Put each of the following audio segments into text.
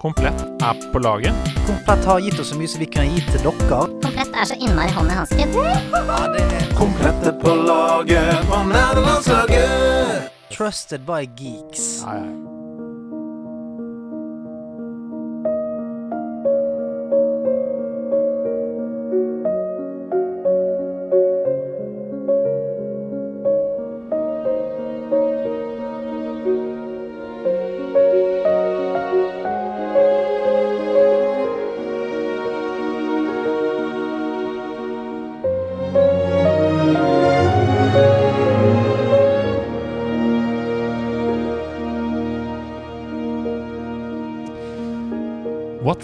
Komplett er på laget. Komplett har gitt oss så mye som vi kan gi til dere. Komplett er så innmari hånd i hanske. er på laget på nerdelandslaget. Trusted by geeks. Ja, ja.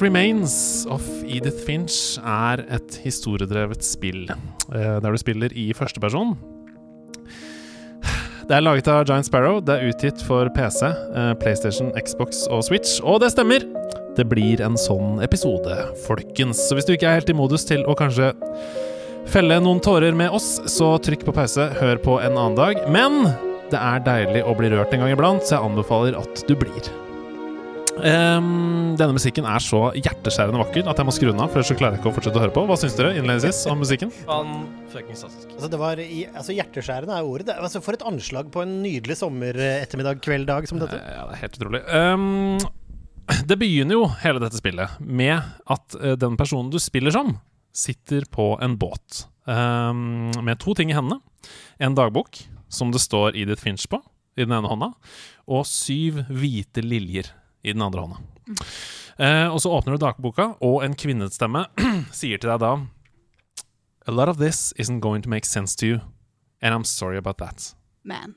Remains of Edith Finch er et historiedrevet spill eh, der du spiller i førsteperson. Det er laget av Giant Sparrow. Det er utgitt for PC, eh, PlayStation, Xbox og Switch. Og det stemmer! Det blir en sånn episode, folkens. Så hvis du ikke er helt i modus til å kanskje felle noen tårer med oss, så trykk på pause, hør på en annen dag. Men det er deilig å bli rørt en gang iblant, så jeg anbefaler at du blir. Ehm, denne musikken er så hjerteskjærende vakker at jeg må skru den av. For ellers så klarer jeg ikke å fortsette å høre på. Hva syns dere innledningsvis om musikken? Altså, det var i, altså Hjerteskjærende er ordet. Det, altså, for et anslag på en nydelig sommerettermiddag, kveld, dag som dette. Ja, det er helt utrolig. Um, det begynner jo hele dette spillet med at uh, den personen du spiller som, sitter på en båt um, med to ting i hendene. En dagbok som det står Edith Finch på i den ene hånda, og syv hvite liljer i den andre hånda. Eh, og så åpner du dagboka, og en kvinnestemme sier til deg da A lot of this isn't going to make sense to you, and I'm sorry about that. Man.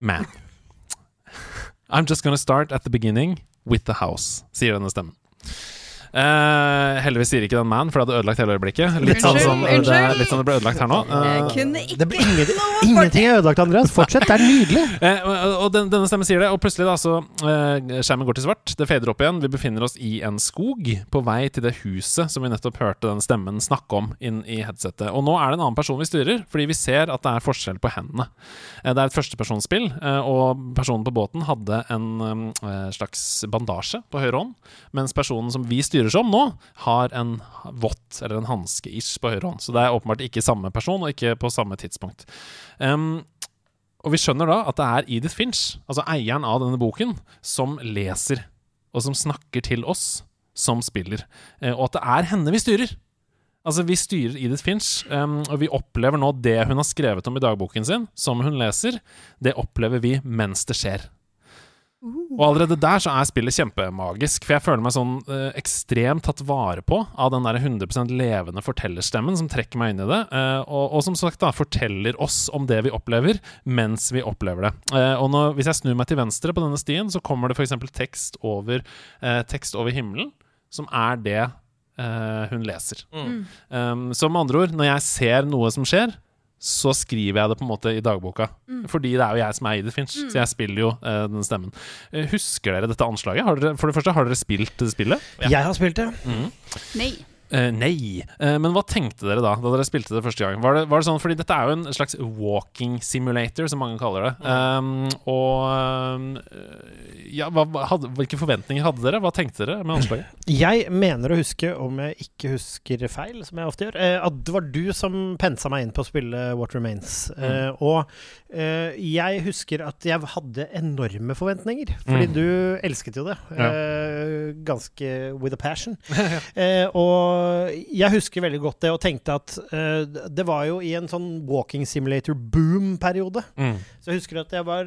Man. I'm just gonna start at the beginning with the house, sier denne stemmen. Eh, heldigvis sier ikke den man, for det hadde ødelagt hele øyeblikket. Litt sånn som det, litt sånn det ble ødelagt her nå. Eh, ikke Det ble ingenting, ingenting er ødelagt, Andreas. Fortsett, det er nydelig. Uh, og den, denne stemmen sier det, og plutselig da så eh, skjermen går til svart. Det fader opp igjen. Vi befinner oss i en skog på vei til det huset som vi nettopp hørte den stemmen snakke om inn i headsetet. Og nå er det en annen person vi styrer, fordi vi ser at det er forskjell på hendene. Eh, det er et førstepersonsspill, eh, og personen på båten hadde en eh, slags bandasje på høyre hånd, mens personen som vi styrer som nå, har en vått eller en hanske-ish, på høyre hånd. Så det er åpenbart ikke samme person, og ikke på samme tidspunkt. Um, og vi skjønner da at det er Edith Finch, altså eieren av denne boken, som leser, og som snakker til oss som spiller. Eh, og at det er henne vi styrer. Altså, vi styrer Edith Finch, um, og vi opplever nå det hun har skrevet om i dagboken sin, som hun leser, det opplever vi mens det skjer. Og allerede der så er spillet kjempemagisk, for jeg føler meg sånn eh, ekstremt tatt vare på av den der 100% levende fortellerstemmen som trekker meg inn i det, eh, og, og som sagt da forteller oss om det vi opplever, mens vi opplever det. Eh, og når, hvis jeg snur meg til venstre på denne stien, så kommer det f.eks. tekst over eh, tekst over himmelen, som er det eh, hun leser. Mm. Um, så med andre ord, når jeg ser noe som skjer, så skriver jeg det på en måte i dagboka. Fordi det er jo jeg som er Edith Finch, så jeg spiller jo uh, den stemmen. Eh, husker dere dette anslaget? Har dere, for det første, har dere spilt det spillet? Jeg har spilt det. Nei. Eh, nei. Uh, men hva tenkte dere da Da dere spilte det første gang? Var det, var det sånn, fordi dette er jo en slags walking simulator, som mange kaller det. Um, og um, ja, hva, hadde, Hvilke forventninger hadde dere? Hva tenkte dere med anslaget? Jeg mener å huske, om jeg ikke husker feil, som jeg ofte gjør, at det var du som pensa meg inn på å spille What Remains. Mm. og jeg husker at jeg hadde enorme forventninger, fordi Mm. du elsket jo det. Ja. ganske with a passion. Eh, og jeg husker veldig godt det, og tenkte at uh, det var jo i en sånn walking simulator boom-periode. Mm. Så jeg husker at jeg var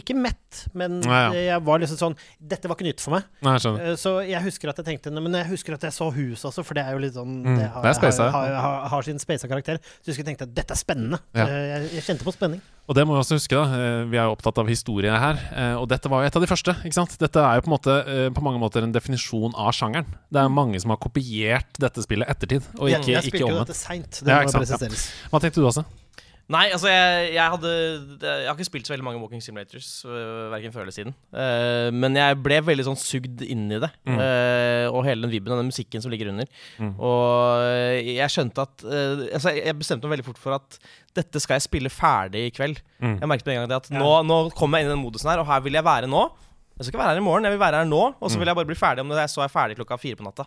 ikke mett, men Ja, ja. jeg var liksom sånn Dette var ikke nytt for meg. Nei, jeg. Eh, Så jeg husker at jeg tenkte Men jeg husker at jeg så huset også, for det er jo litt sånn Mm, Det har, det har, har, har, sin spaisa karakter. Så jeg husker jeg tenkte at dette er spennende. Ja. Jeg, jeg kjente på spenning. Og det må vi også huske, da. eh, Vi er jo opptatt av historie her. eh, Og dette var jo et av de første. ikke sant? Dette er jo på, måte, på mange måter en definisjon av sjangeren. Det er mange som har kopiert dette spillet ettertid, og jeg, ikke, jeg spilte jo dette seint. Det må presiseres. Hva tenkte du også? Nei, altså jeg, jeg hadde Jeg har ikke spilt så veldig mange Walking Simulators, øh, verken før eller siden. Uh, men jeg ble veldig sånn sugd inn i det. Mm. Uh, og hele den vibben og den musikken som ligger under. Mm. Og jeg skjønte at uh, Altså, jeg bestemte meg veldig fort for at dette skal jeg spille ferdig i kveld. Mm. Jeg merket med en gang det at nå, nå kommer jeg inn i den modusen her, og her vil jeg være nå. Jeg skal ikke være her i morgen, jeg vil være her nå. Og Mm. så vil jeg bare bli ferdig om det er så er jeg ferdig klokka fire på natta.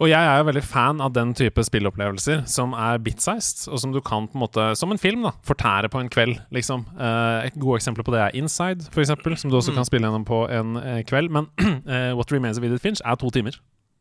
Og jeg er jo veldig fan av den type spillopplevelser som er bit-sized, og som du kan på en måte, som en film, da, fortære på en kveld, liksom. Eh, et gode eksempel på det er Inside, for eksempel, som du også kan spille gjennom på en eh, kveld. Men eh, What Remains of Edith Finch er to timer.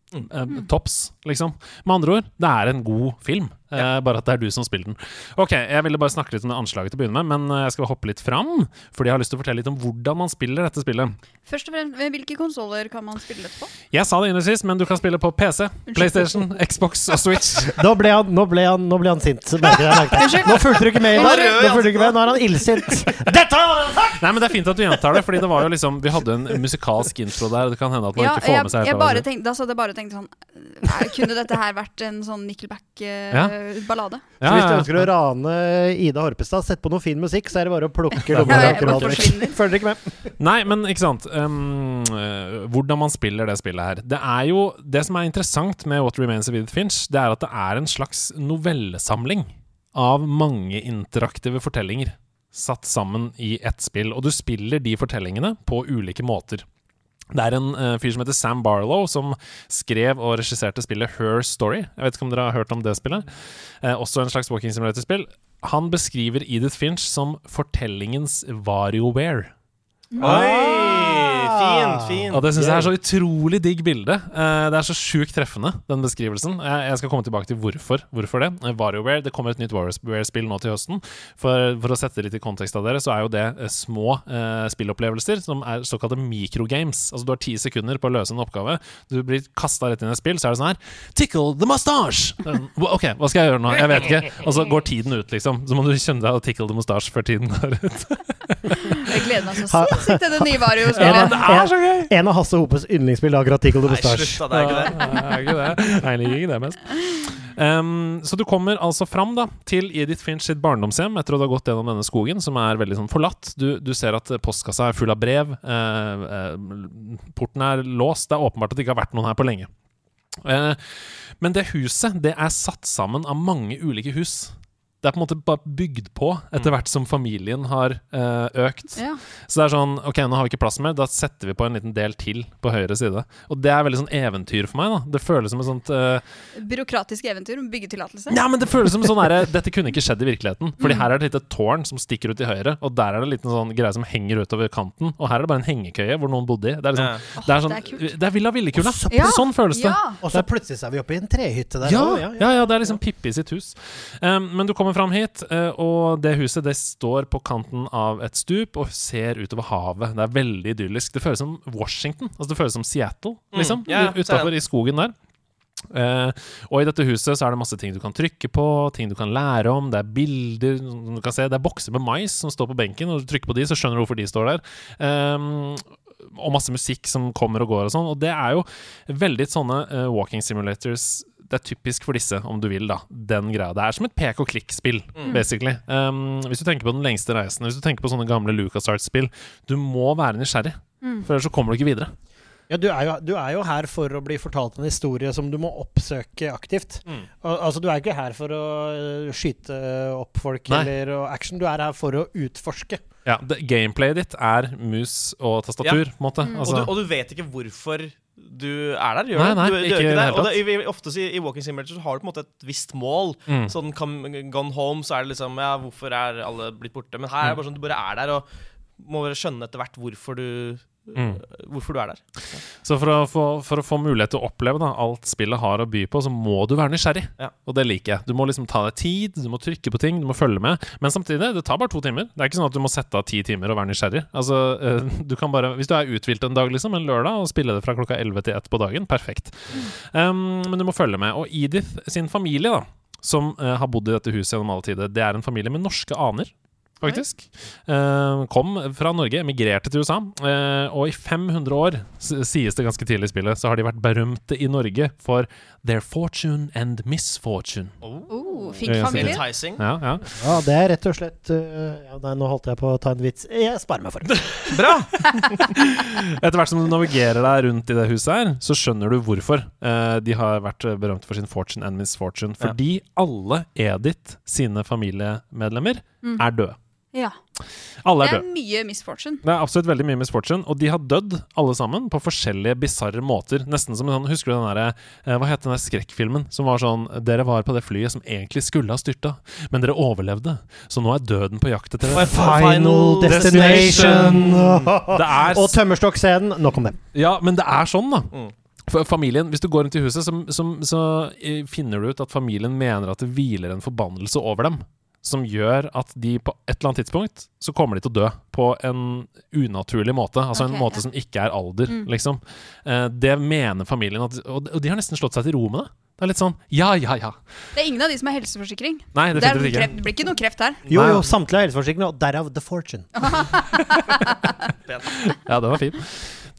Mm. tops, liksom. Med andre ord, det er en god film. Eh, bare at det er du som spiller den. Ok, Jeg ville bare snakke litt om det anslaget til å begynne med, men eh, jeg skal hoppe litt fram. Fordi jeg har lyst til å fortelle litt om hvordan man spiller dette spillet. Først og fremst, Hvilke konsoller kan man spille dette på? Jeg sa det innerst men du kan spille på PC, PlayStation, Xbox og Switch. Nå ble han, nå ble han, nå ble han sint. Nå fulgte du ikke med. Han Ivar. Nå. Nå er han illsint. Dette har han sagt! Nei, men Det er fint at du gjentar det, Fordi det var jo liksom Vi hadde en musikalsk intro der. Det kan hende at man Ja, ikke får jeg, med seg jeg bare det da satt jeg bare tenkt tenkte sånn Kunne dette her vært en sånn Nickelback uh, Ja, hvis du ønsker å rane Ida Horpestad, sett på noe fin musikk, så er det bare å plukke Ja, ja, ja, forsvinner. Følger ikke med? Nei, men ikke sant um, Hvordan man spiller det spillet her. Det er jo Det som er interessant med What Remains of Edith Finch, det er at det er en slags novellesamling av mange interaktive fortellinger satt sammen i ett spill. Og du spiller de fortellingene på ulike måter. Det er en uh, fyr som heter Sam Barlow, som skrev og regisserte spillet Her Story. Jeg vet ikke om dere har hørt om det spillet? Uh, også en slags walking simulator-spill. Han beskriver Edith Finch som fortellingens Varioware. Oi! Fint, fint. Og det syns jeg er så utrolig digg bilde. Eh, det er så sjukt treffende, den beskrivelsen. Jeg, skal komme tilbake til hvorfor. Hvorfor det. Eh, WarioWare, det kommer et nytt WarioWare-spill nå til høsten. For, for å sette det litt i kontekst av dere, så er jo det eh, små eh, spillopplevelser som er såkalte microgames. Altså du har ti sekunder på å løse en oppgave. Du blir kasta rett inn i et spill, så er det sånn her Tickle the mustache! OK, hva skal jeg gjøre nå? Jeg vet ikke. Og så går tiden ut, liksom. Så må du kjenne deg og tickle the mustache før tiden går ut. Jeg gleder meg så sinnssykt til det nye En Vario-spillet. av, en, en av Hasse Hopes yndlingsspill er akkurat Tickle the Nei, slutt da, det er ikke det. Det er ikke det. Jeg liker ikke det mest. Um, så du kommer altså fram da til Edith Finch sitt barndomshjem etter å ha gått gjennom denne skogen, som er veldig sånn forlatt. Du, du ser at postkassa er full av brev. Uh, uh, porten er låst. Det er åpenbart at det ikke har vært noen her på lenge. Uh, men det huset det er satt sammen av mange ulike hus. Det er på en måte bare bygd på etter hvert som familien har uh, økt. Ja. Så det er sånn Ok, nå har vi ikke plass mer, da setter vi på en liten del til på høyre side. Og det er veldig sånn eventyr for meg, da. Det føles som et sånt uh, Byråkratisk eventyr om byggetillatelse. Ja, men det føles som sånn herre Dette kunne ikke skjedd i virkeligheten. Fordi Mm. her er det et lite tårn som stikker ut til høyre, og der er det en liten sånn greie som henger utover kanten. Og her er det bare en hengekøye hvor noen bodde i. Det er liksom Ja. Det er sånn det er kult. Det er Villa Villekula. Ja. Sånn føles det. Ja. Og så plutselig er vi oppe i en trehytte der. Ja, ja, det er liksom Pippi sitt hus. Um, men du kommer fram hit, uh, og det huset det står på kanten av et stup og ser utover havet. Det er veldig idyllisk. Det føles som Washington. Altså Det føles som Seattle, liksom. Mm, yeah, Utafor i skogen der. Uh, og i dette huset så er det masse ting du kan trykke på, ting du kan lære om. Det er bilder som du kan se. Det er bokser med mais som står på benken, og du trykker på de, så skjønner du hvorfor de står der. Um, og masse musikk som kommer og går og sånn. Og det er jo veldig sånne uh, walking simulators det er typisk for disse, om du vil, da. Den greia. Det er som et pek og klikk-spill, basically. Um, hvis du tenker på Den lengste reisen, hvis du tenker på sånne gamle LucasArts-spill, du må være nysgjerrig. For ellers så kommer du ikke videre. Ja, du er, jo, du er jo her for å bli fortalt en historie som du må oppsøke aktivt. Mm. Al altså, Du er ikke her for å øh, skyte opp folk Nei. eller action, du er her for å utforske. Ja, det, Gameplayet ditt er mus og tastatur, på en måte. Og, Altså, du, og du vet ikke hvorfor du er der. Gjør Nei, nei, du, du ikke gjør i det det. Og i, ofte i, i Walking Simulator så har du på en måte et visst mål. Mm. Sånn come, Gone Home så er det liksom Ja, hvorfor er alle blitt borte? Men her er det bare sånn du bare er der og må bare skjønne etter hvert hvorfor du Mm. Hvorfor du er der. Så for å, få, for å få mulighet til å oppleve da, alt spillet har å by på, så må du være nysgjerrig. Ja. Og det liker jeg. Du må liksom ta deg tid, du må trykke på ting, du må følge med. Men samtidig, det tar bare to timer. Det er ikke sånn at du må sette av ti timer og være nysgjerrig. Altså, eh, du kan bare, Hvis du er uthvilt en dag, liksom, en lørdag, og spille det fra klokka 11 til 1 på dagen, perfekt. Um, men du må følge med. Og Edith sin familie, da, som uh, har bodd i dette huset gjennom alle tider, det er en familie med norske aner. Faktisk. Uh, kom fra Norge, emigrerte til USA. Uh, og i 500 år, sies det ganske tidlig i spillet, så har de vært berømte i Norge for their fortune and misfortune. Oh, Fikk Ja, familie. Ja, ja. Ja, det er rett og slett uh, ja, nei, Nå holdt jeg på å ta en vits. Jeg sparer meg for det. Bra! Etter hvert som du navigerer deg rundt i det huset her, så skjønner du hvorfor eh, de har vært berømte berømt for sin fortune and misfortune. Fordi alle Edith sine familiemedlemmer Mm. er døde. Ja. Alle Det er er mye misfortune. Det er absolutt veldig mye misfortune, og de har dødd alle sammen på forskjellige bisarre måter. Nesten som en sånn Husker du den derre eh, Hva het den der skrekkfilmen som var sånn Dere var på det flyet som egentlig skulle ha styrta, men dere overlevde, så nå er døden på jakt etter dere. Final Destination. destination! Det er Og tømmerstokkscenen. Nok om det. Ja, men det er sånn, da. Mm. Familien, Hvis du går rundt i huset, så, så, så eh, finner du ut at familien mener at det hviler en forbannelse over dem. Som gjør at de på et eller annet tidspunkt så kommer de til å dø på en unaturlig måte. Altså okay, en måte ja. som ikke er alder, Mm. liksom. Eh, det mener familien, at, og, og de har nesten slått seg til ro med det. Det er litt sånn ja, ja, ja. Det er ingen av de som har helseforsikring. Nei, Det, er definitivt ikke. kreft, det blir ikke noe kreft her. Jo, jo, samtlige har helseforsikring, og derav The Fortune. Ja, den var fin.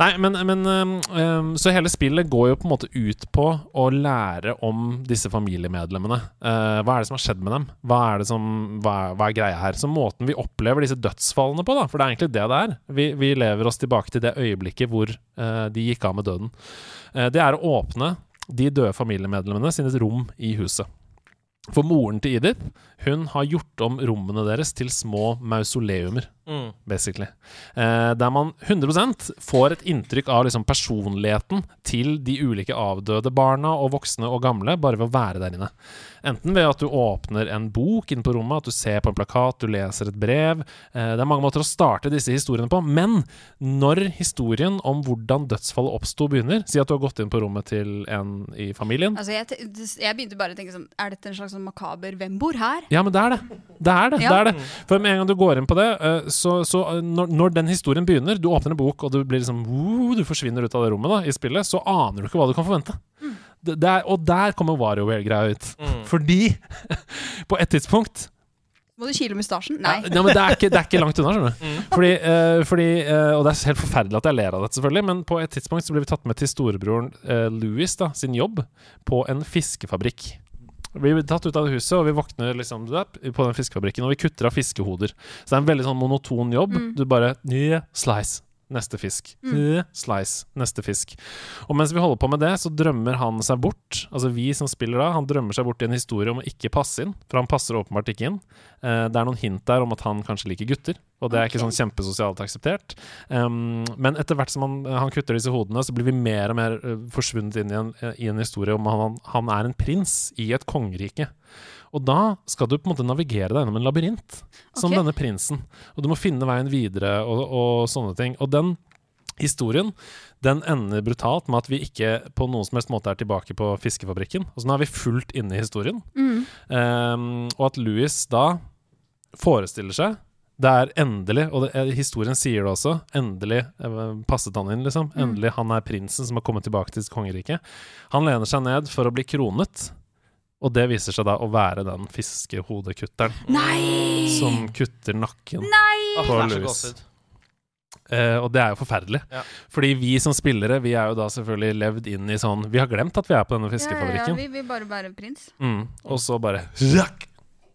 Nei, men, men øhm, Så hele spillet går jo på en måte ut på å lære om disse familiemedlemmene. Uh, hva er det som har skjedd med dem? Hva er, som, hva, er, hva er greia her? Så måten vi opplever disse dødsfallene på, da, for det er egentlig det det er Vi, vi lever oss tilbake til det øyeblikket hvor uh, de gikk av med døden. Uh, det er å åpne de døde familiemedlemmene sine rom i huset. For moren til Edith, hun har gjort om rommene deres til små mausoleumer Mm. basically. Eh, der man 100% får et inntrykk av liksom personligheten til de ulike avdøde barna og voksne og gamle, bare ved å være der inne. Enten ved at du åpner en bok inne på rommet, at du ser på en plakat, du leser et brev. Eh, det er mange måter å starte disse historiene på, men når historien om hvordan dødsfallet oppsto, begynner Si at du har gått inn på rommet til en i familien. Altså, jeg, jeg begynte bare å tenke sånn Er dette en slags sånn makaber Hvem bor her? Ja, men det er det. Det er det. Ja. det, er det. For med en gang du går inn på det, eh, så, så eh, når, når den historien begynner, du åpner en bok, og du blir liksom uh, Du forsvinner ut av det rommet da, i spillet, så aner du ikke hva du kan forvente. Det, det er, og der kommer WarioWare-greia ut. Mm. Fordi på et tidspunkt Må du kile mustasjen? Nei. Ja, men det er, ikke, det er ikke langt unna, skjønner du. Mm. Fordi, uh, fordi, uh, og det er helt forferdelig at jeg ler av dette, selvfølgelig, men på et tidspunkt så blir vi tatt med til storebroren uh, Louis da, sin jobb på en fiskefabrikk. Vi blir tatt ut av huset, og vi våkner liksom på den fiskefabrikken, og vi kutter av fiskehoder. Så det er en veldig sånn monoton jobb. Mm. Du bare nye slice. Neste fisk. Mm. Slice. Neste fisk. Og mens vi holder på med det, så drømmer han seg bort. Altså vi som spiller da, han drømmer seg bort i en historie om å ikke passe inn. For han passer åpenbart ikke inn. Eh, det er noen hint der om at han kanskje liker gutter. Og det er ikke sånn kjempesosialt akseptert. Um, men etter hvert som han, han kutter disse hodene, så blir vi mer og mer uh, forsvunnet inn i en, i en historie om han, han er en prins i et kongerike. Og da skal du på en måte navigere deg gjennom en labyrint, som okay. denne prinsen. Og du må finne veien videre og, og sånne ting. Og den historien den ender brutalt med at vi ikke på noen som helst måte er tilbake på fiskefabrikken. Altså Nå er vi fullt inne i historien. Mm. Um, og at Louis da forestiller seg det er endelig, og det, eh, historien sier det også, endelig eh, passet han inn, liksom. Mm. Endelig han er prinsen som har kommet tilbake til kongeriket. Han lener seg ned for å bli kronet, og det viser seg da å være den fiskehodekutteren Nei! som kutter nakken. Nei! På det så Louis. Eh, og det er jo forferdelig. Ja. Fordi vi som spillere, vi er jo da selvfølgelig levd inn i sånn Vi har glemt at vi er på denne Ja, ja, fiskefabrikken. ja, vi vil bare være prins. Mm, og så bare Rakk!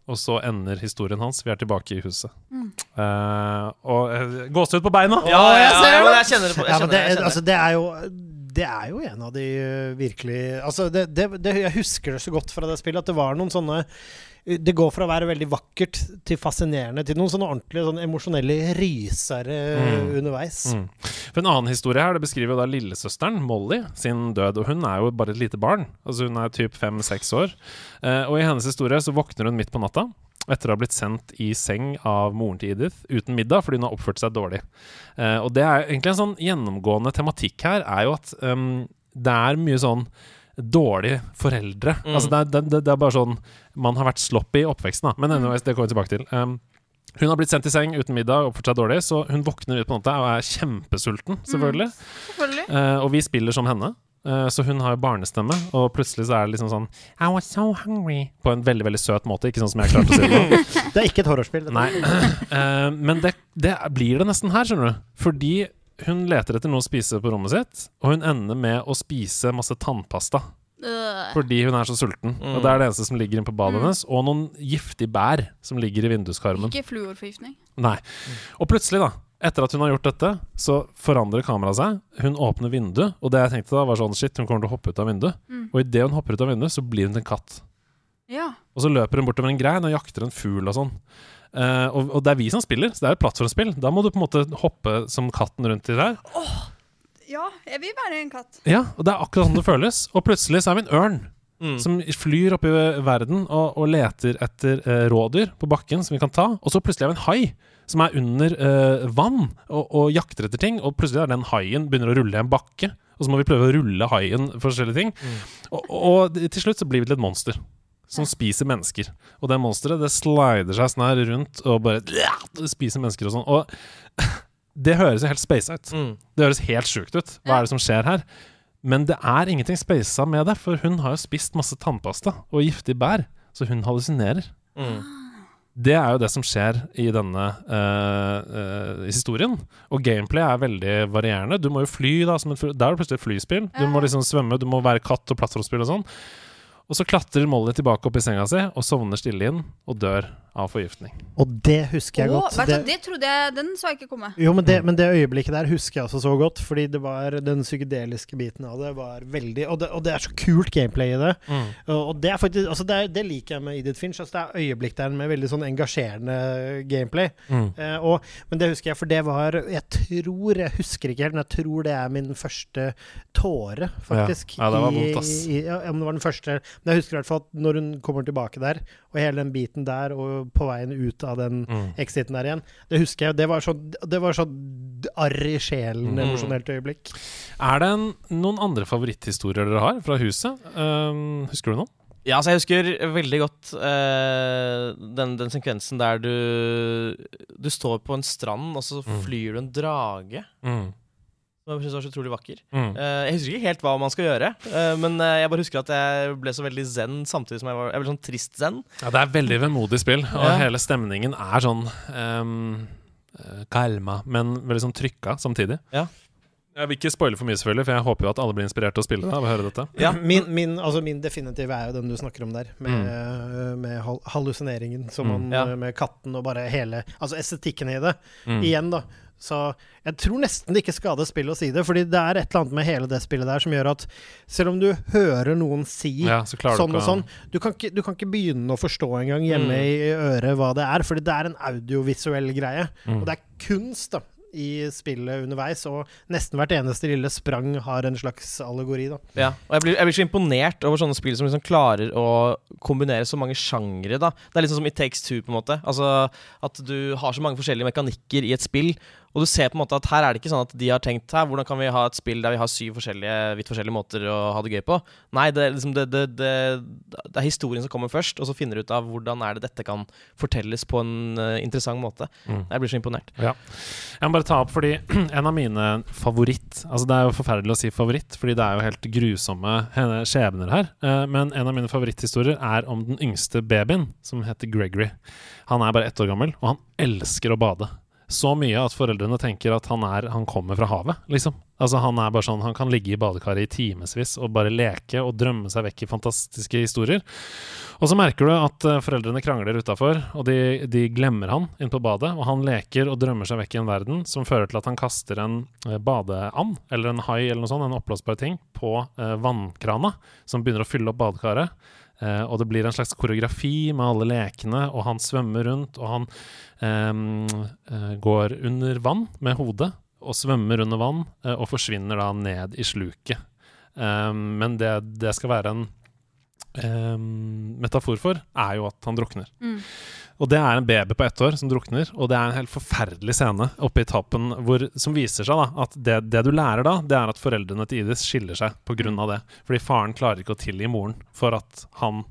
Og så ender historien hans. Vi er tilbake i huset. Mm. Uh, og uh, gåsehud på beina! Ja, jeg ser det. men jeg kjenner det på Ja, jeg kjenner, det, jeg kjenner. altså, det er jo det er jo en av de øh, virkelig Altså, det, det, det, jeg husker det så godt fra det spillet, at det var noen sånne Det går fra å være veldig vakkert til fascinerende til noen sånne ordentlige sånne emosjonelle rysere Mm. underveis. Mm. For En annen historie her, det beskriver jo da lillesøsteren, Molly, sin død. Og hun er jo bare et lite barn. Altså Hun er typ fem-seks år. Eh, og i hennes historie så våkner hun midt på natta. Etter å ha blitt sendt i seng av moren til Edith uten middag fordi hun har oppført seg dårlig. Uh, og det er egentlig en sånn gjennomgående tematikk her, er jo at um, det er mye sånn dårlige foreldre. Mm. Altså det er, det, det er bare sånn Man har vært sloppy i oppveksten, da. Men anyways, det kommer vi tilbake til. Um, hun har blitt sendt i seng uten middag og oppført seg dårlig, så hun våkner ut på natta og er kjempesulten, selvfølgelig. Selvfølgelig. Uh, og vi spiller som henne. Eh, så hun har jo barnestemme, og plutselig så er det liksom sånn I was so hungry. På en veldig veldig søt måte, ikke sånn som jeg klarte å si det nå. Det er ikke et horrorspill. Nei. Eh, men det, det blir det nesten her, skjønner du. Fordi hun leter etter noe å spise på rommet sitt, og hun ender med å spise masse tannpasta. Fordi hun er så sulten. Mm. Og det er det eneste som ligger inne på badet Mm. hennes. Og noen giftige bær som ligger i vinduskarmen. Ikke fluorforgiftning. Nei. Og plutselig, da, etter at hun har gjort dette, så forandrer kameraet seg. Hun åpner vinduet, og det jeg tenkte da, var sånn shit, hun kommer til å hoppe ut av vinduet. Mm. Og idet hun hopper ut av vinduet, så blir hun en katt. Ja. Og så løper hun bortover en grein og jakter en fugl og sånn. Uh, og, og det er vi som spiller, så det er et plattformspill. Da må du på en måte hoppe som katten rundt i der. ja, jeg vil være en katt. Ja, og det er akkurat sånn det føles. Og plutselig så er vi en ørn Mm. som flyr opp i verden og, og leter etter uh, rådyr på bakken som vi kan ta. Og så plutselig er vi en hai som er under uh, vann og, og jakter etter ting. Og plutselig er den haien begynner å rulle i en bakke. Og så må vi prøve å rulle haien for forskjellige ting. Og, og til slutt så blir vi til et monster. Som spiser mennesker. Og det monsteret det slider seg sånn her rundt og bare spiser mennesker og sånn. Og det høres jo helt space ut. Mm. Det høres helt sjukt ut. Hva er det som skjer her? Men det er ingenting spasa med det, for hun har jo spist masse tannpasta og giftig bær, så hun hallusinerer. Mm. Det er jo det som skjer i denne uh, uh, historien. Og gameplay er veldig varierende. Du må jo fly, da. Som et fly. Der er det plutselig et flyspill. Du må liksom svømme, du må være katt og plattformspill og sånn. Og så klatrer Molly tilbake opp i senga si og sovner stille inn og dør av forgiftning. Og det husker jeg oh, godt. Det- det trodde jeg Den så jeg ikke komme. Jo, men Mm. det, men det øyeblikket der husker jeg også så godt, fordi det var den psykedeliske biten av det var veldig Og det, og det er så kult gameplay i det. Og, og det er faktisk Altså, det, er, det liker jeg med Edith Finch. Altså, det er øyeblikk der med veldig sånn engasjerende gameplay. Mm. Eh, og, men det husker jeg, for det var Jeg tror Jeg husker ikke helt, men jeg tror det er min første tåre, faktisk. Ja, det var i- vondt, ass. I, ja, men det var den første Men jeg husker i hvert fall at når hun kommer tilbake der, og hele den biten der, og på veien ut av den Mm. exiten der igjen, det husker jeg. Det var sånn Det var sånn arr i sjelen, Mm. emosjonelt øyeblikk. Er det en, noen andre favoritthistorier dere har fra huset? Um, husker du noen? Ja, altså jeg husker veldig godt uh, den, den sekvensen der du Du står på en strand, og så Mm. flyr du en drage. Mm. Som jeg synes var så utrolig vakker. Mm. Eh, jeg husker ikke helt hva man skal gjøre, eh, men eh, jeg bare husker at jeg ble så veldig zen samtidig som jeg var Jeg ble sånn trist zen. Ja, det er veldig vemodig spill, og Ja. hele stemningen er sånn um, kalma, men veldig sånn trykka samtidig. Ja. Jeg vil ikke spoile for mye, selvfølgelig, for jeg håper jo at alle blir inspirert til å spille det. av å høre dette Ja. Min, min, altså min definitive er jo den du snakker om der, med, med hallusineringen som Mm. Ja. med katten og bare hele Altså estetikken i det. Mm. Igjen, da. Så jeg tror nesten det ikke skader spillet å si det, fordi det er et eller annet med hele det spillet der som gjør at selv om du hører noen si Ja, så sånn og sånn. Du kan, ikke, du kan ikke begynne å forstå engang hjemme Mm. i øret hva det er, fordi det er en audiovisuell greie. Mm. Og det er kunst da i spillet underveis, og nesten hvert eneste lille sprang har en slags allegori. da Ja, og jeg blir, jeg blir så imponert over sånne spill som liksom klarer å kombinere så mange sjangre. da Det er sånn som It Takes Two, på en måte. Altså At du har så mange forskjellige mekanikker i et spill. Og du ser på en måte at her er det ikke sånn at de har tenkt her, hvordan kan vi ha et spill der vi har syv forskjellige vidt forskjellige måter å ha det gøy på. Nei, det er liksom det, det, det, det er historien som kommer først, og så finner du ut av hvordan er det dette kan fortelles på en uh, interessant måte. Mm. Jeg blir så imponert. Jeg må bare ta opp fordi en av mine favoritt Altså Det er jo forferdelig å si favoritt, fordi det er jo helt grusomme skjebner her. Uh, Men en av mine favoritthistorier er om den yngste babyen, som heter Gregory. Han er bare ett år gammel, og han elsker å bade. Så mye at foreldrene tenker at han, er, han kommer fra havet, liksom. Altså Han er bare sånn Han kan ligge i badekaret i timevis og bare leke og drømme seg vekk i fantastiske historier. Og så merker du at eh, foreldrene krangler utafor, og de, de glemmer han inn på badet. Og han leker og drømmer seg vekk i en verden som fører til at han kaster en eh, badeand, eller en hai eller noe sånt, en oppblåsbar ting, på eh, vannkrana, som begynner å fylle opp badekaret. Eh, og det blir en slags koreografi med alle lekene, og han svømmer rundt, og han um, uh, går under vann med hodet, og svømmer under vann, uh, og forsvinner da ned i sluket. Um, men det det skal være en um, metafor for, er jo at han drukner. Mm. Og det er en baby på ett år som drukner, og det er en helt forferdelig scene oppe i tappen hvor, som viser seg da at det, det du lærer da, det er at foreldrene til Idis skiller seg av det. Fordi faren klarer ikke å tilgi moren for at han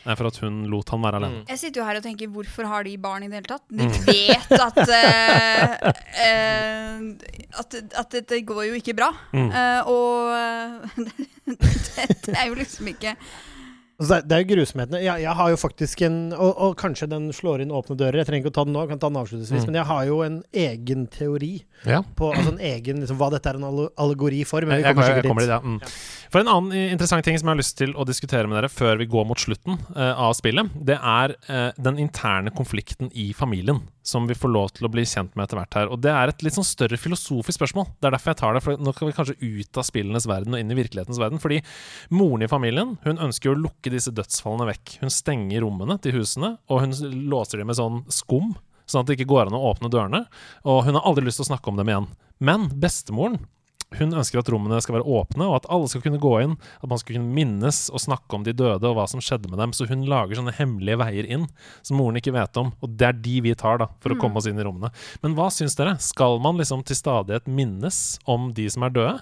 Nei, for at hun lot han være alene. Mm. Jeg sitter jo her og tenker hvorfor har de barn i det hele tatt? De Mm. vet at uh, uh, at, at dette går jo ikke bra. Mm. Eh, og det, det er jo liksom ikke Altså, det, er- jo grusomhetene. Jeg, jeg har jo faktisk en og, og kanskje den slår inn åpne dører. Jeg trenger ikke å ta den nå, jeg kan ta den avslutningsvis. Mm. Men jeg har jo en egen teori Ja. på altså en egen, liksom, hva dette er en allegori for. Men vi Jeg, kommer jeg, sikkert dit. dit, ja. Mm. For en annen interessant ting som jeg har lyst til å diskutere med dere før vi går mot slutten uh, av spillet, det er uh, den interne konflikten i familien, som vi får lov til å bli kjent med etter hvert her. Og det er et litt sånn større filosofisk spørsmål. Det er derfor jeg tar det, for nå skal vi kanskje ut av spillenes verden og inn i virkelighetens verden. Fordi moren i familien hun ønsker jo å lukke disse dødsfallene vekk. Hun stenger rommene til husene, og hun låser dem med sånn skum, sånn at det ikke går an å åpne dørene. Og hun har aldri lyst til å snakke om dem igjen. Men bestemoren hun ønsker at rommene skal være åpne, og at alle skal kunne gå inn. At man skal kunne minnes og snakke om de døde og hva som skjedde med dem. Så hun lager sånne hemmelige veier inn som moren ikke vet om. Og det er de vi tar da, for å komme oss inn i rommene. Men hva syns dere? Skal man liksom til stadighet minnes om de som er døde?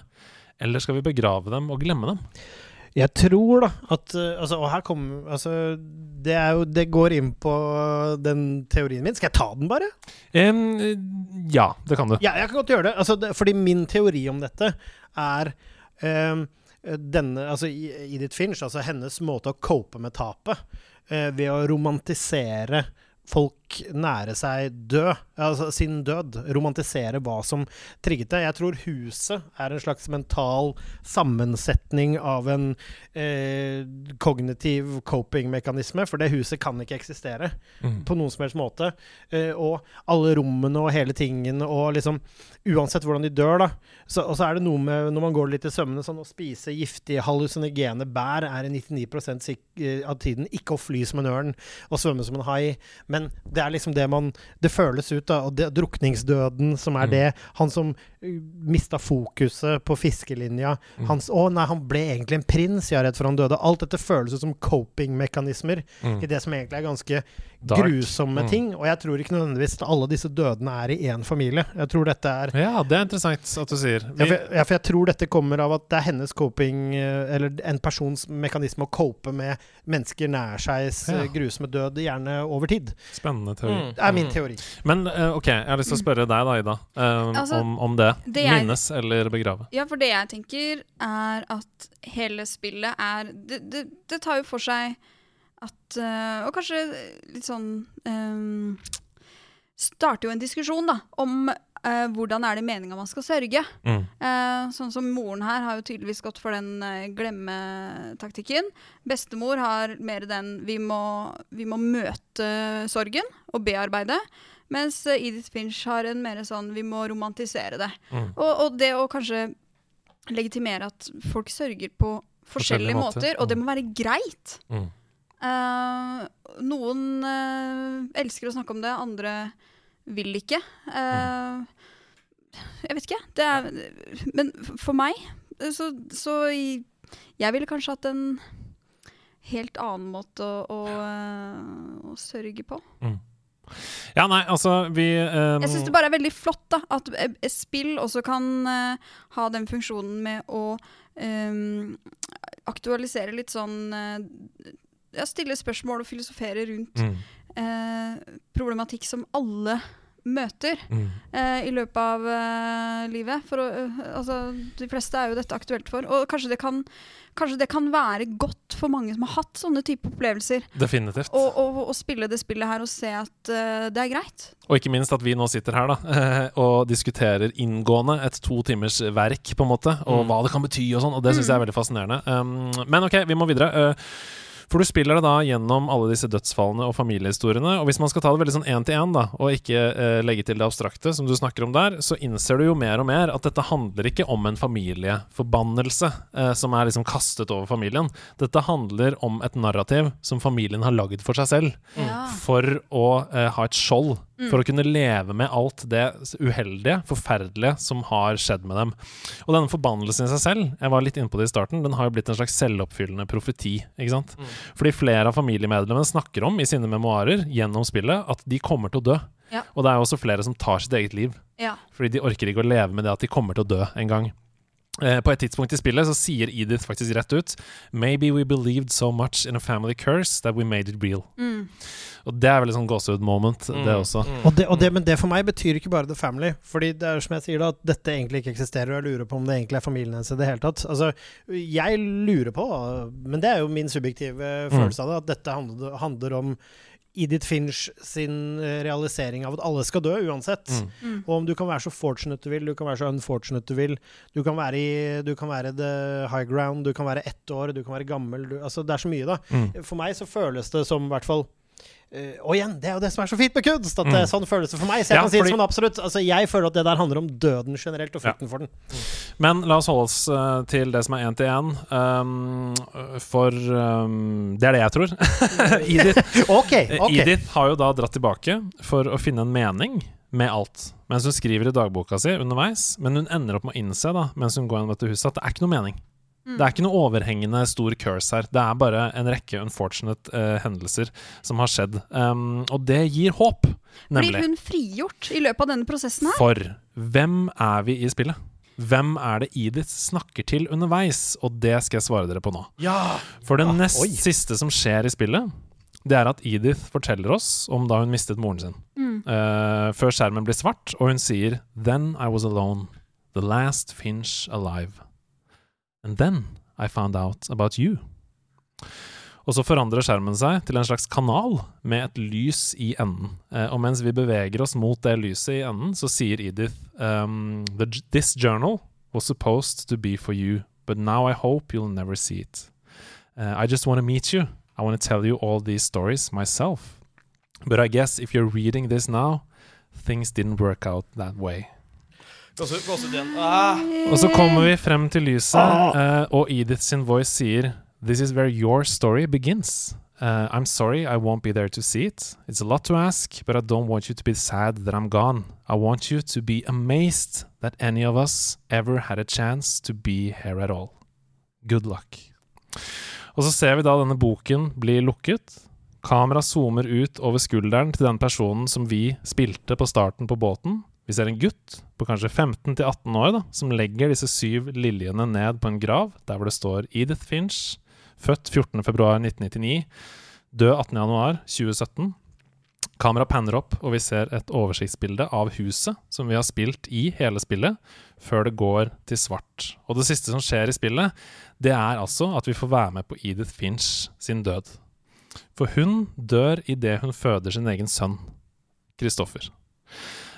Eller skal vi begrave dem og glemme dem? Jeg tror da at uh, altså, Og her kommer altså, det, jo, det går inn på den teorien min. Skal jeg ta den, bare? Um, ja, det kan du. Ja, jeg kan godt gjøre det. Altså, det fordi min teori om dette er um, denne Altså I- Edith Finch, altså hennes måte å cope med tapet uh, ved å romantisere folk nære seg død, altså sin død. Romantisere hva som trigget det. Jeg tror huset er en slags mental sammensetning av en eh, kognitiv coping-mekanisme, for det huset kan ikke eksistere Mm. på noen som helst måte. Eh, og alle rommene og hele tingen, og liksom Uansett hvordan de dør, da. Så, og så er det noe med når man går litt i sømmene, sånn å spise giftige hallusinogene bær er i 99 sik eh, av tiden ikke å fly som en ørn og svømme som en hai, men det er liksom det man Det føles ut, da. Og det, drukningsdøden som er Mm. det. Han som uh, mista fokuset på fiskelinja. Mm. Hans, å nei, han ble egentlig en prins, jeg er redd for han døde. Alt dette føles ut som coping-mekanismer Mm. i det som egentlig er ganske Dark. grusomme Mm. ting. Og jeg tror ikke nødvendigvis at alle disse dødene er i én familie. Jeg tror dette er Ja, det er interessant at du sier. ja for, jeg, ja, for jeg tror dette kommer av at det er hennes coping eh, Eller en persons mekanisme å cope med mennesker nær seg Ja. grusomme død, gjerne over tid. Spennende teori. Mm. Det er min teori. Men eh, ok, jeg har lyst til å spørre deg da, Ida, um, Altså, om, om det. det jeg- Minnes eller begrave? Ja, for det jeg tenker, er at hele spillet er Det, det, det tar jo for seg at eh, Og kanskje litt sånn um, Starter jo en diskusjon, da, om uh, hvordan er det meninga man skal sørge. Mm. Uh, sånn som moren her har jo tydeligvis gått for den uh, glemmetaktikken. Bestemor har mer den vi må, vi må møte sorgen og bearbeide. Mens eh, Edith Finch har en mer sånn vi må romantisere det. Mm. Og, og det å kanskje legitimere at folk sørger på Forskjellige forskjellige måter. måter, og det Mm. må være greit. Mm. Eh, noen uh, elsker å snakke om det, andre vil ikke. Uh, Jeg vet ikke. Det er, men for meg så, så Jeg ville kanskje hatt en helt annen måte å, å, å sørge på. Ja, nei, altså, vi um... Jeg syns det bare er veldig flott da, at spill også kan uh, ha den funksjonen med å um, aktualisere litt sånn eh, ja, Stille spørsmål og filosofere rundt mm, eh, problematikk som alle møter mm. eh, i løpet av eh, livet. For å, eh, altså, de fleste er jo dette aktuelt for. Og kanskje det, kan, kanskje det kan være godt for mange som har hatt sånne type opplevelser, Definitivt. å å spille det spillet her og se at eh, det er greit. Og ikke minst at vi nå sitter her da og diskuterer inngående et to timers verk, på en måte, og Mm. hva det kan bety og sånn, og det syns jeg er veldig fascinerende. Um, men ok, vi må videre. Uh, for du spiller det da gjennom alle disse dødsfallene og familiehistoriene. Og hvis man skal ta det veldig sånn én til én, da, og ikke eh, legge til det abstrakte, som du snakker om der, så innser du jo mer og mer at dette handler ikke om en familieforbannelse eh, som er liksom kastet over familien. Dette handler om et narrativ som familien har lagd for seg selv Ja. for å eh, ha et skjold. For å kunne leve med alt det uheldige, forferdelige, som har skjedd med dem. Og denne forbannelsen i seg selv, jeg var litt inne på det i starten, den har jo blitt en slags selvoppfyllende profeti. ikke sant? Fordi flere av familiemedlemmene snakker om i sine memoarer gjennom spillet at de kommer til å dø. Ja. Og det er jo også flere som tar sitt eget liv. Ja. Fordi de orker ikke å leve med det at de kommer til å dø en gang. Eh, på et tidspunkt i spillet så sier Edith faktisk rett ut Maybe we believed so much in a family curse that we made it real. Mm. Og det er veldig sånn gåsehud-moment, det også. Mm. Og det, og det, men det for meg betyr ikke bare The Family. Fordi det er som jeg sier da, at dette egentlig ikke eksisterer, og jeg lurer på om det egentlig er familien hennes i det hele tatt. Altså, jeg lurer på, men det er jo min subjektive følelse av det, at dette handler, handler om Edith Finch sin eh, realisering av at alle skal dø uansett. Mm. Mm. Og om du kan være så fortunate du vil, du kan være så unfortunate du vil. Du kan være, i, du kan være the high ground, du kan være ett år, du kan være gammel. Du, altså det er så mye, da. Mm. For meg så føles det som i hvert fall og igjen, det er jo det som er så fint med kunst! At det, er sånn føles det for meg. Så jeg Ja, kan si det fordi- som en absolutt. Altså, jeg føler at det der handler om døden generelt, og Ja. for den. Men la oss holde oss uh, til det som er én til én. Um, for um, det er det jeg tror. Edith, okay, okay. Edith har jo da dratt tilbake for å finne en mening med alt. Mens hun skriver i dagboka si underveis. Men hun ender opp med å innse da mens hun går gjennom dette huset, at det er ikke noe mening. Mm. Det er ikke noe overhengende stor curse her. Det er bare en rekke unfortunate uh, hendelser som har skjedd. Um, og det gir håp, Blir hun frigjort i løpet av denne prosessen her? For hvem er vi i spillet? Hvem er det Edith snakker til underveis? Og det skal jeg svare dere på nå. Ja! For det Ah, nest oi. siste som skjer i spillet, det er at Edith forteller oss om da hun mistet moren sin. Mm. Uh, før skjermen blir svart, og hun sier Then I was alone, the last Finch alive. And then I found out about you. Og så forandrer skjermen seg til en slags kanal med et lys i enden. Eh, og mens vi beveger oss mot det lyset i enden, så sier Edith um, This journal was supposed to be for you, but now I hope you'll never see it. Uh, I just want to meet you. I want to tell you all these stories myself. But I guess if you're reading this now, things didn't work out that way. Gåsehud, gåsehud igjen. Ah. Og så kommer vi frem til lyset, eh, og Edith sin voice sier This is where your story begins. Uh, I'm sorry I won't be there to see it. It's a lot to ask, but I don't want you to be sad that I'm gone. I want you to be amazed that any of us ever had a chance to be here at all. Good luck. Og så ser vi da denne boken bli lukket. Kamera zoomer ut over skulderen til den personen som vi spilte på starten på båten. Vi ser en gutt på kanskje 15-18 år da, som legger disse syv liljene ned på en grav, der hvor det står Edith Finch, født 14.2.1999, død 18.1.2017. Kamera panner opp, og vi ser et oversiktsbilde av huset som vi har spilt i hele spillet, før det går til svart. Og det siste som skjer i spillet, det er altså at vi får være med på Edith Finch sin død. For hun dør idet hun føder sin egen sønn, Christopher.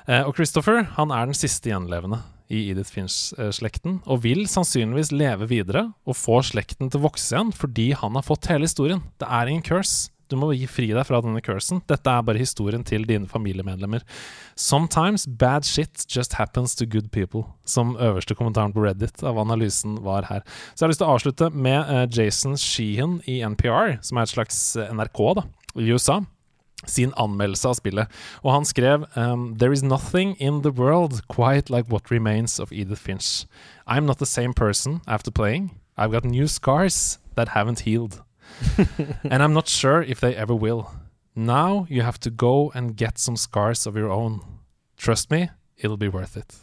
Eh, og Christopher han er den siste gjenlevende i Edith Finch-slekten, og vil sannsynligvis leve videre og få slekten til å vokse igjen fordi han har fått hele historien. Det er ingen curse. Du må gi fri deg fra denne cursen. Dette er bare historien til dine familiemedlemmer. Sometimes bad shit just happens to good people, som øverste kommentaren på Reddit av analysen var her. Så jeg har lyst til å avslutte med eh, Jason Sheehan i NPR, som er et slags eh, NRK da, i USA sin anmeldelse av spillet. Og han skrev um, There is nothing in the world quite like what remains of Edith Finch. I'm not the same person after playing. I've got new scars that haven't healed. and I'm not sure if they ever will. Now you have to go and get some scars of your own. Trust me, it'll be worth it.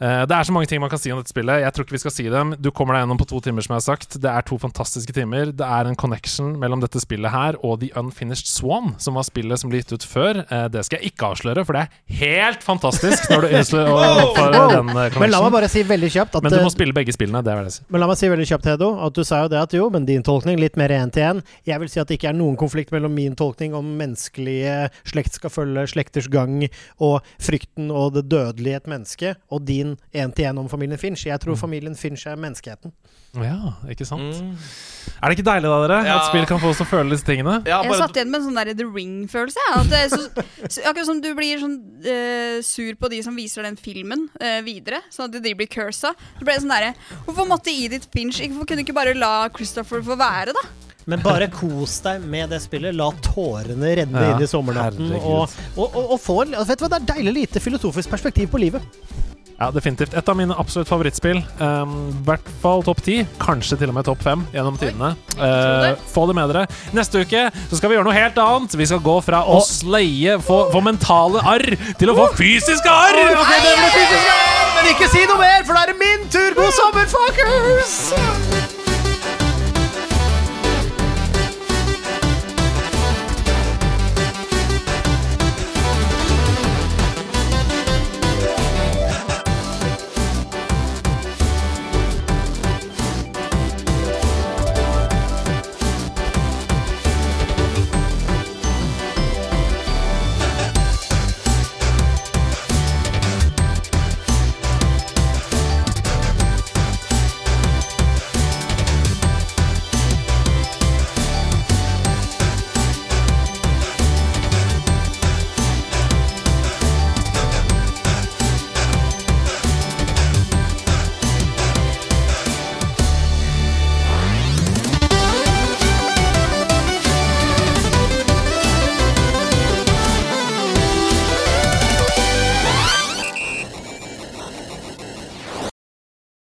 Eh, det er så mange ting man kan si om dette spillet. Jeg tror ikke vi skal si dem. Du kommer deg gjennom på to timer, som jeg har sagt. Det er to fantastiske timer. Det er en connection mellom dette spillet her og The Unfinished Swan, som var spillet som ble gitt ut før. Eh, det skal jeg ikke avsløre, for det er helt fantastisk når du ønsker å oppføre Wow! den connection. Men la meg bare si veldig kjapt at Men du eh, må spille begge spillene. Det er det jeg sier. Men la meg si veldig kjapt, Hedo, at du sa jo det at jo, men din tolkning litt mer én til én. Jeg vil si at det ikke er noen konflikt mellom min tolkning om menneskelige slekt skal følge slekters gang, og frykten og det dødelige i et menneske, og din én til én om familien Finch. Jeg tror Mm. familien Finch er menneskeheten. Ja, ikke sant? Mm. Er det ikke deilig, da, dere? Ja. At spill kan få oss til å føle disse tingene? Ja, Jeg satt igjen med en sånn der The Ring-følelse. Så, akkurat som du blir sånn uh, sur på de som viser den filmen uh, videre, sånn at de blir cursa. Så ble det sånn derre Hvorfor måtte Edith Finch Hvorfor kunne du ikke bare la Christopher få være, da? Men bare kos deg med det spillet. La tårene renne Ja, inn i sommernatten. Og, og, og, og få en Vet du hva, det er deilig lite filosofisk perspektiv på livet. Ja, definitivt. Et av mine absolutt favorittspill. Um, I hvert fall topp ti, kanskje til og med topp fem gjennom tidene. Uh, få det med dere. Neste uke så skal vi gjøre noe helt annet. Vi skal gå fra å sleie, få, få mentale arr, til å få fysiske arr! Men ikke si noe mer, for da er det min tur! God sommer, fuckers!